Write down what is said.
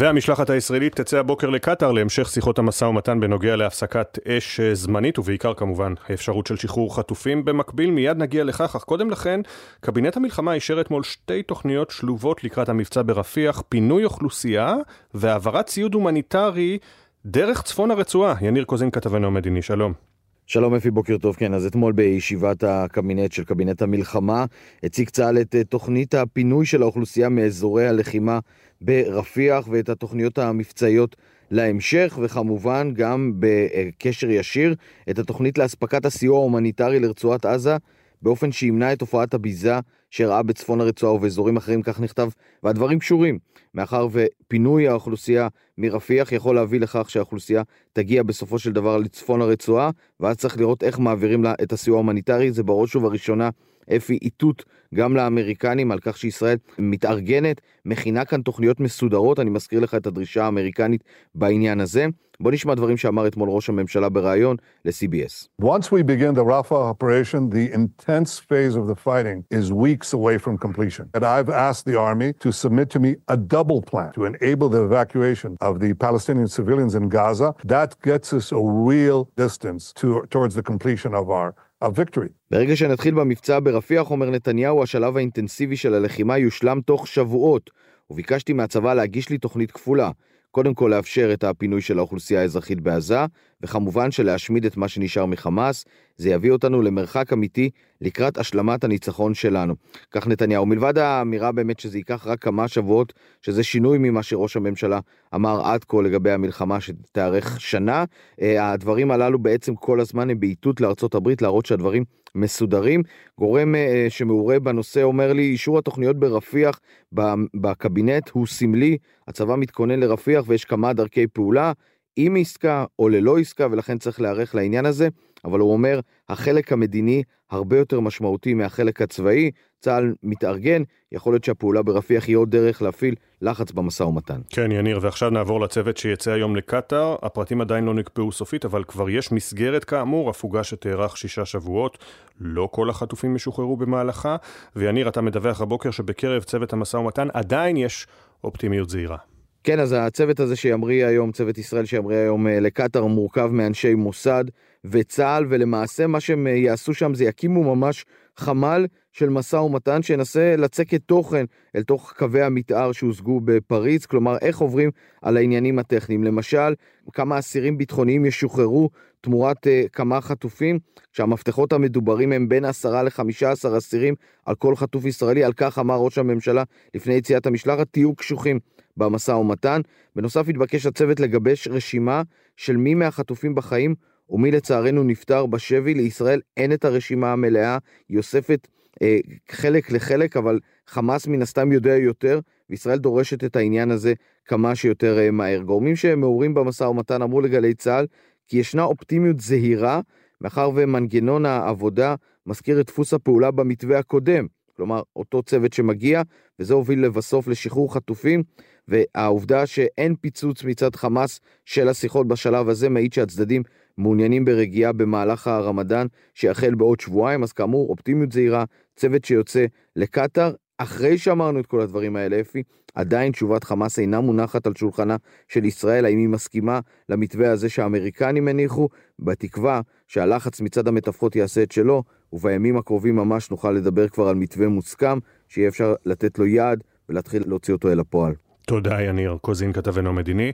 והמשלחת הישראלית תצא הבוקר לקטאר להמשך שיחות המשא ומתן בנוגע להפסקת אש זמנית, ובעיקר כמובן האפשרות של שחרור חטופים. במקביל מיד נגיע לכך, אך קודם לכן, קבינט המלחמה אישר אתמול שתי תוכניות שלובות לקראת המבצע ברפיח, פינוי אוכלוסייה והעברת ציוד הומניטרי דרך צפון הרצועה. יניר קוזין כתבנו המדיני, שלום. שלום אפי, בוקר טוב. כן, אז אתמול בישיבת הקבינט של קבינט המלחמה הציג צה"ל את אה, תוכנית הפינוי של האוכלוסייה מאזורי הלחימה ברפיח ואת התוכניות המבצעיות להמשך, וכמובן גם בקשר ישיר את התוכנית לאספקת הסיוע ההומניטרי לרצועת עזה באופן שימנע את תופעת הביזה שאירעה בצפון הרצועה ובאזורים אחרים, כך נכתב, והדברים קשורים, מאחר ופינוי האוכלוסייה מרפיח יכול להביא לכך שהאוכלוסייה תגיע בסופו של דבר לצפון הרצועה, ואז צריך לראות איך מעבירים לה את הסיוע ההומניטרי, זה בראש ובראשונה אפי איתות גם לאמריקנים על כך שישראל מתארגנת, מכינה כאן תוכניות מסודרות, אני מזכיר לך את הדרישה האמריקנית בעניין הזה. בוא נשמע דברים שאמר אתמול ראש הממשלה בריאיון ל-CBS. Once we begin the Rafah operation, the intense phase of the fighting is weeks away from completion. And I've asked the army to submit to me a double plan to enable the evacuation of the Palestinian civilians in Gaza. That gets us a real distance to, towards the completion of our victory. ברגע שנתחיל במבצע ברפיח, אומר נתניהו, השלב האינטנסיבי של הלחימה יושלם תוך שבועות, וביקשתי מהצבא להגיש לי תוכנית כפולה. קודם כל לאפשר את הפינוי של האוכלוסייה האזרחית בעזה, וכמובן שלהשמיד את מה שנשאר מחמאס, זה יביא אותנו למרחק אמיתי לקראת השלמת הניצחון שלנו. כך נתניהו. מלבד האמירה באמת שזה ייקח רק כמה שבועות, שזה שינוי ממה שראש הממשלה אמר עד כה לגבי המלחמה שתארך שנה, אה, הדברים הללו בעצם כל הזמן הם באיתות לארצות הברית להראות שהדברים מסודרים. גורם אה, שמעורה בנושא אומר לי, אישור התוכניות ברפיח בקבינט הוא סמלי, הצבא מתכונן לרפיח ויש כמה דרכי פעולה. עם עסקה או ללא עסקה ולכן צריך להיערך לעניין הזה, אבל הוא אומר החלק המדיני הרבה יותר משמעותי מהחלק הצבאי, צה"ל מתארגן, יכול להיות שהפעולה ברפיח היא עוד דרך להפעיל לחץ במשא ומתן. כן, יניר, ועכשיו נעבור לצוות שיצא היום לקטאר. הפרטים עדיין לא נקפאו סופית, אבל כבר יש מסגרת כאמור, הפוגה שתארך שישה שבועות. לא כל החטופים ישוחררו במהלכה, ויניר, אתה מדווח הבוקר שבקרב צוות המשא ומתן עדיין יש אופטימיות זהירה. כן, אז הצוות הזה שימריא היום, צוות ישראל שימריא היום אה, לקטאר, מורכב מאנשי מוסד וצה"ל, ולמעשה מה שהם אה, יעשו שם זה יקימו ממש חמ"ל של משא ומתן שינסה לצקת תוכן אל תוך קווי המתאר שהושגו בפריז, כלומר איך עוברים על העניינים הטכניים. למשל, כמה אסירים ביטחוניים ישוחררו תמורת uh, כמה חטופים, כשהמפתחות המדוברים הם בין 10 ל-15 אסירים על כל חטוף ישראלי, על כך אמר ראש הממשלה לפני יציאת המשלחת, תהיו קשוחים. במשא ומתן. בנוסף התבקש הצוות לגבש רשימה של מי מהחטופים בחיים ומי לצערנו נפטר בשבי. לישראל אין את הרשימה המלאה, היא אוספת אה, חלק לחלק, אבל חמאס מן הסתם יודע יותר, וישראל דורשת את העניין הזה כמה שיותר אה, מהר. גורמים שמעורים במשא ומתן אמרו לגלי צה"ל כי ישנה אופטימיות זהירה, מאחר ומנגנון העבודה מזכיר את דפוס הפעולה במתווה הקודם. כלומר, אותו צוות שמגיע, וזה הוביל לבסוף לשחרור חטופים, והעובדה שאין פיצוץ מצד חמאס של השיחות בשלב הזה, מעיד שהצדדים מעוניינים ברגיעה במהלך הרמדאן, שיחל בעוד שבועיים, אז כאמור, אופטימיות זהירה, צוות שיוצא לקטאר. אחרי שאמרנו את כל הדברים האלה, אפי, עדיין תשובת חמאס אינה מונחת על שולחנה של ישראל, האם היא מסכימה למתווה הזה שהאמריקנים הניחו, בתקווה שהלחץ מצד המתווכות יעשה את שלו, ובימים הקרובים ממש נוכל לדבר כבר על מתווה מוסכם, שיהיה אפשר לתת לו יעד ולהתחיל להוציא אותו אל הפועל. תודה, יניר. קוזין כתבנו המדיני.